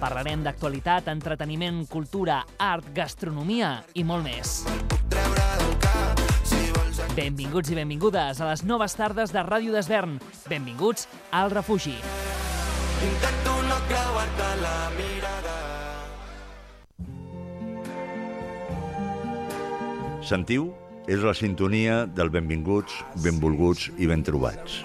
Parlarem d'actualitat, entreteniment, cultura, art, gastronomia i molt més. Benvinguts i benvingudes a les noves tardes de Ràdio d'Esvern. Benvinguts al refugi. Intento no creuar-te la mirada. Sentiu? És la sintonia del benvinguts, benvolguts i ben trobats.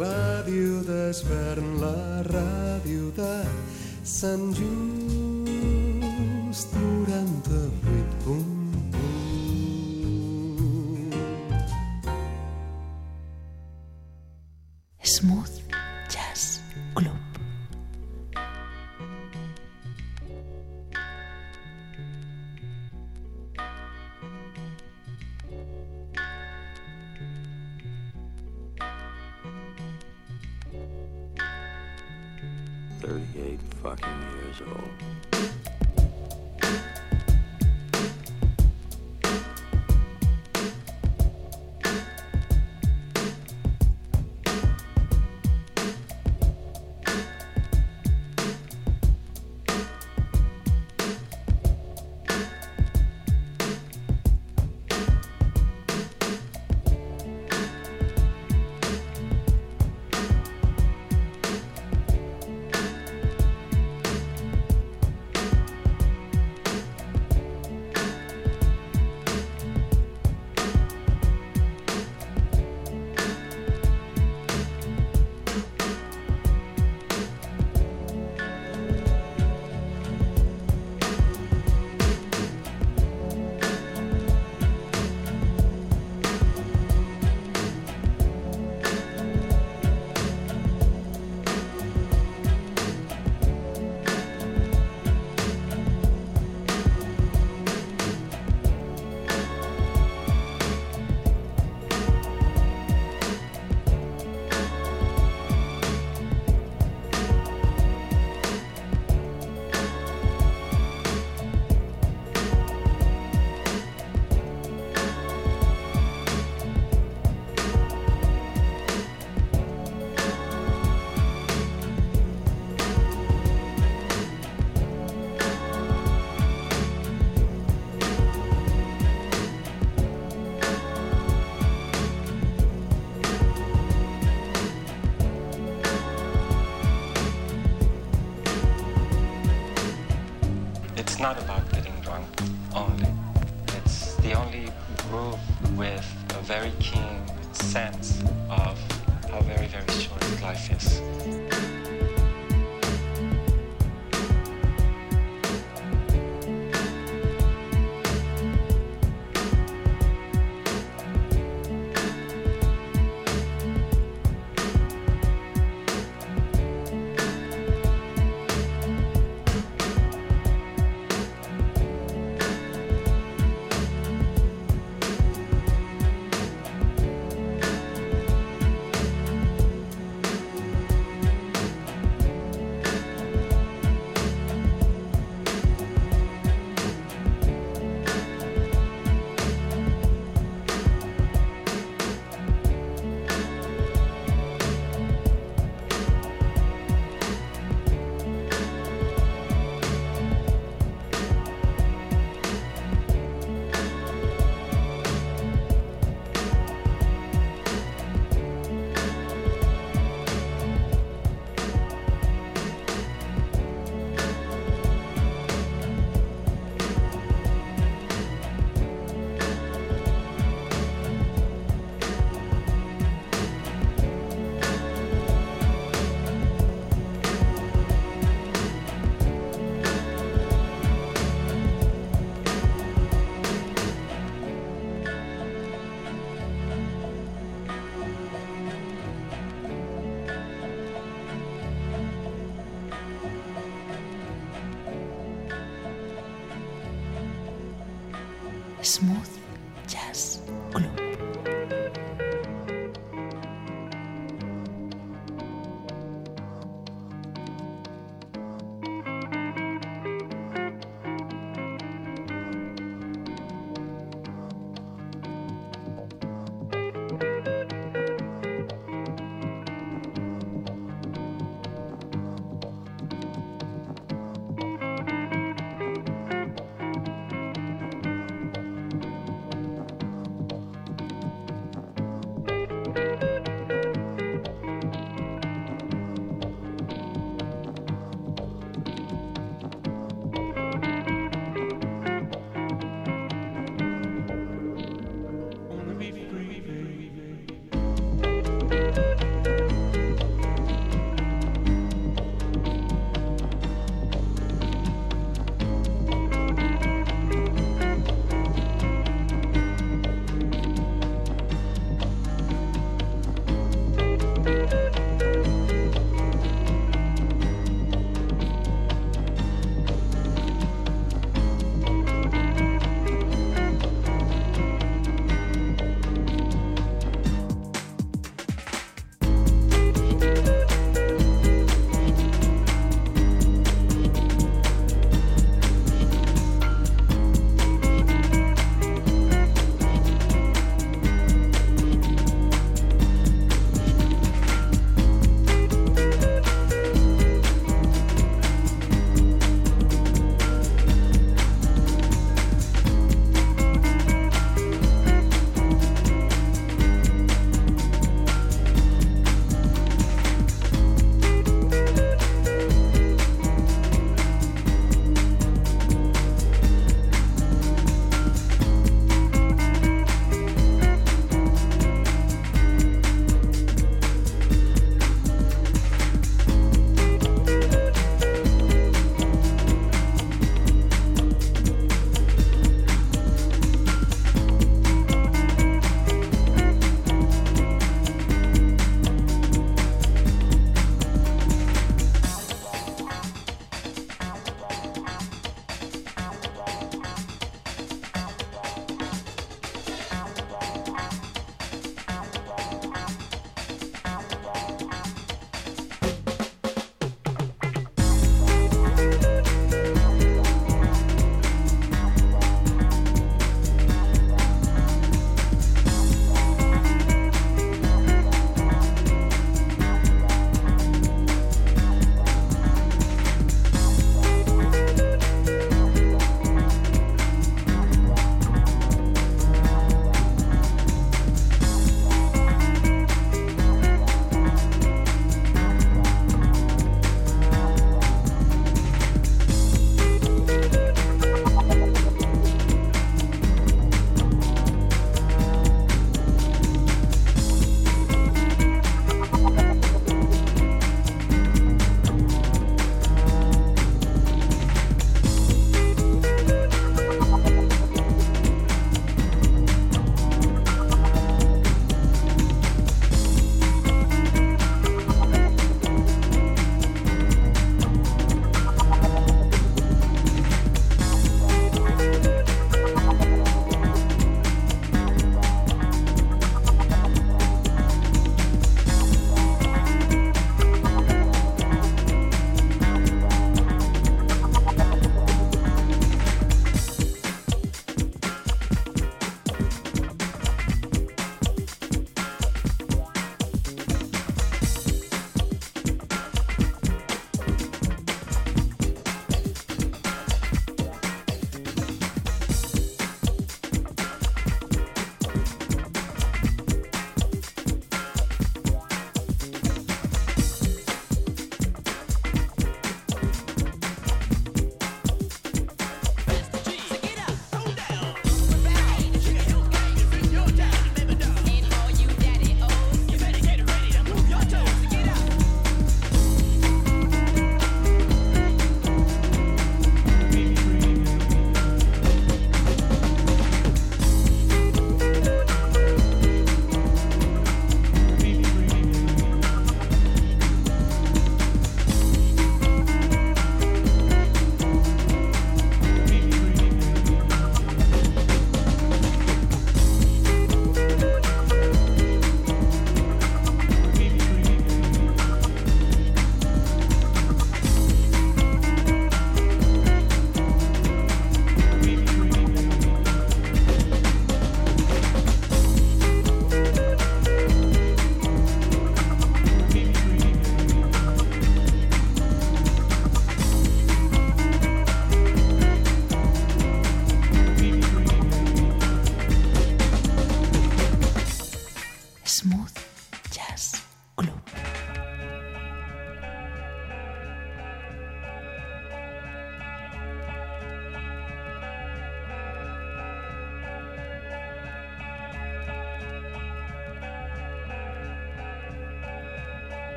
Ràdio d'Esvern, la ràdio de Sant Just 98.1 Smooth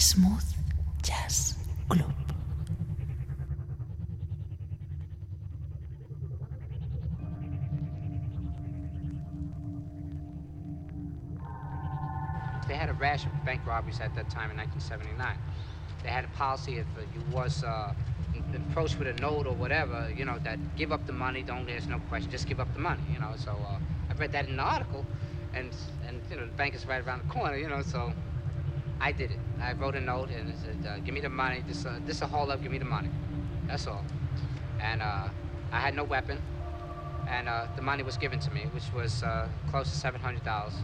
Smooth Jazz Club. They had a rash of bank robberies at that time in 1979. They had a policy if uh, you was uh, approached with a note or whatever, you know, that give up the money, don't ask no question, just give up the money, you know. So uh, I read that in the article, and and you know the bank is right around the corner, you know. So I did it. I wrote a note and said, uh, "Give me the money. This uh, this a hold up. Give me the money." That's all. And uh, I had no weapon, and uh, the money was given to me, which was uh, close to seven hundred dollars.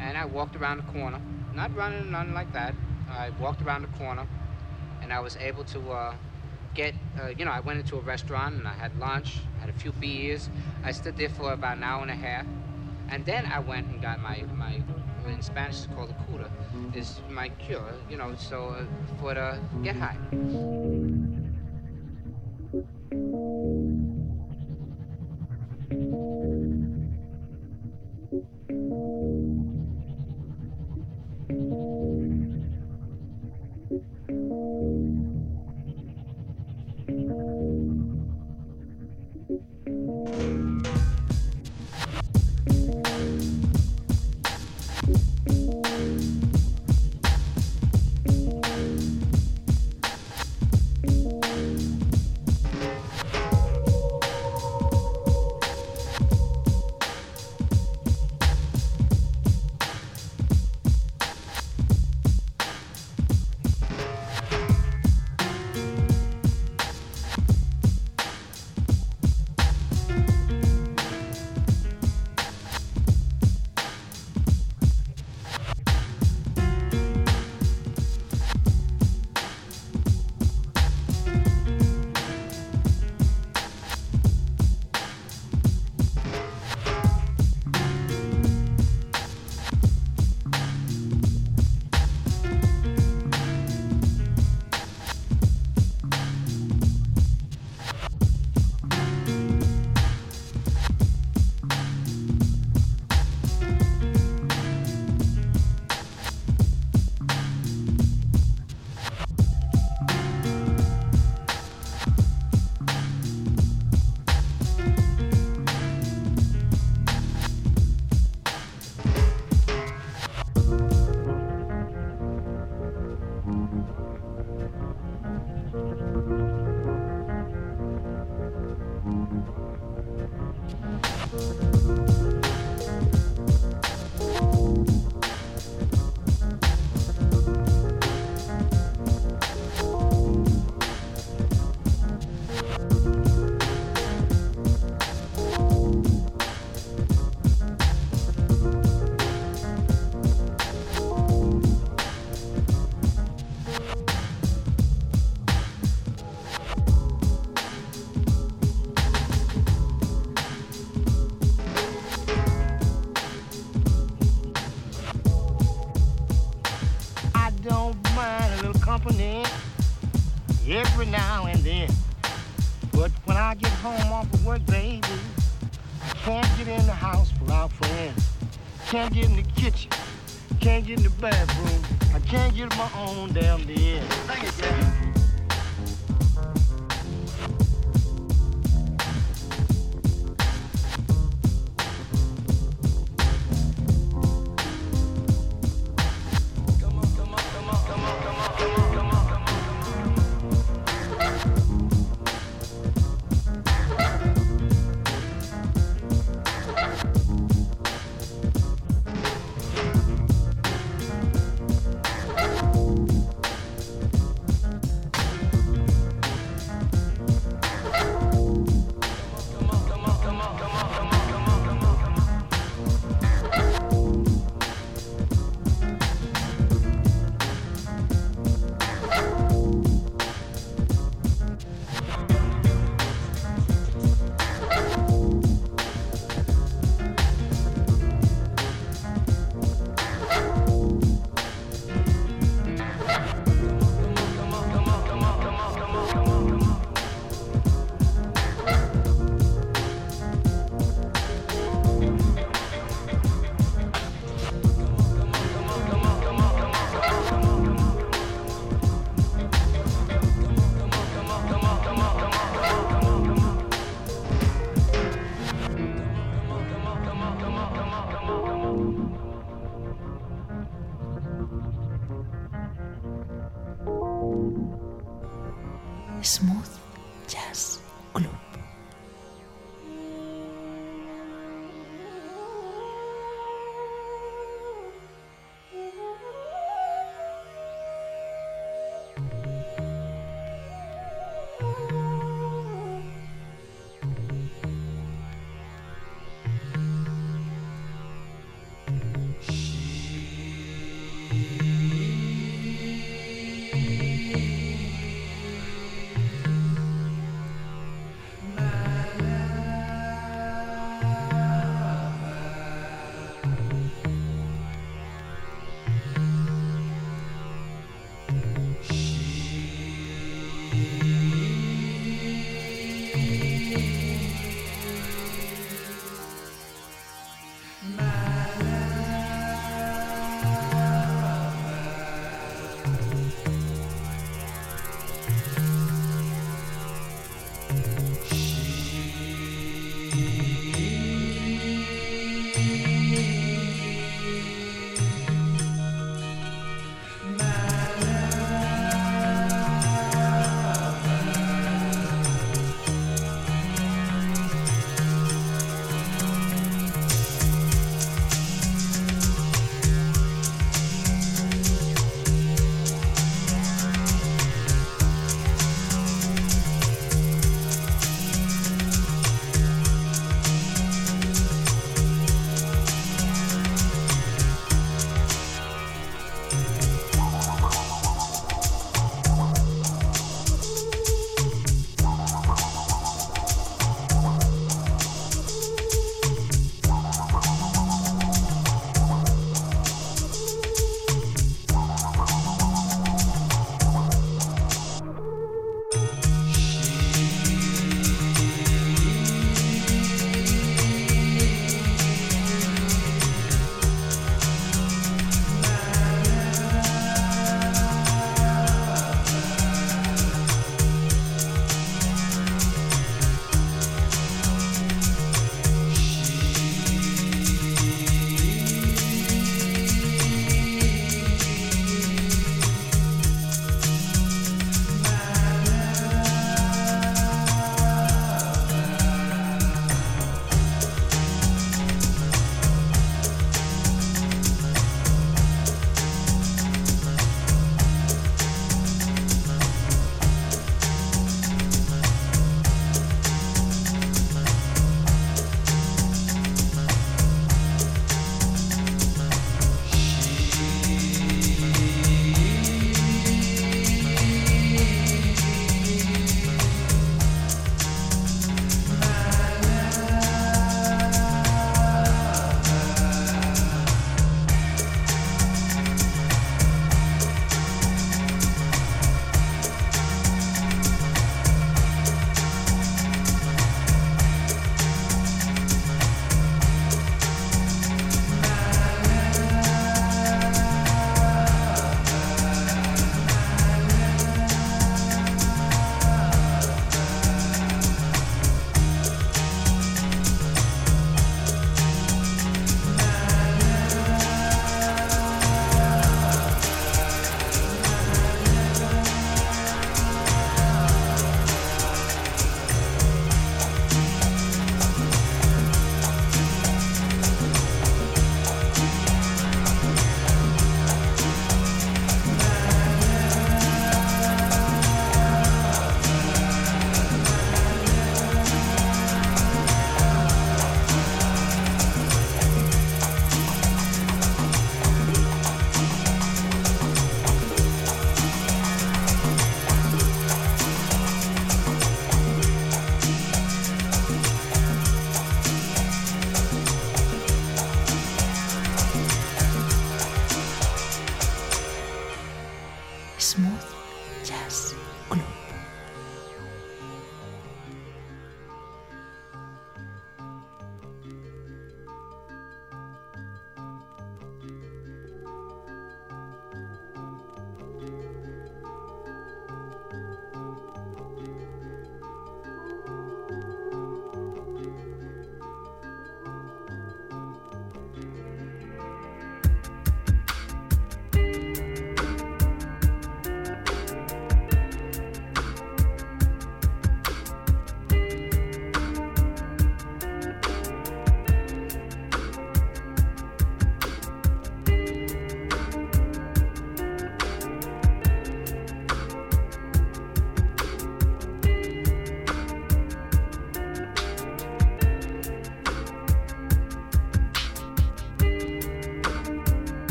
And I walked around the corner, not running or nothing like that. I walked around the corner, and I was able to uh, get, you know, I went into a restaurant and I had lunch, had a few beers. I stood there for about an hour and a half, and then I went and got my my in Spanish it's called a cura, is my cure, you know, so uh, for the get high.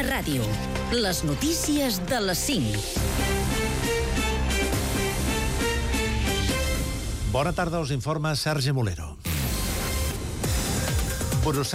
Catalunya Ràdio. Les notícies de les 5. Bona tarda, us informa Sergi Molero. Brussel·les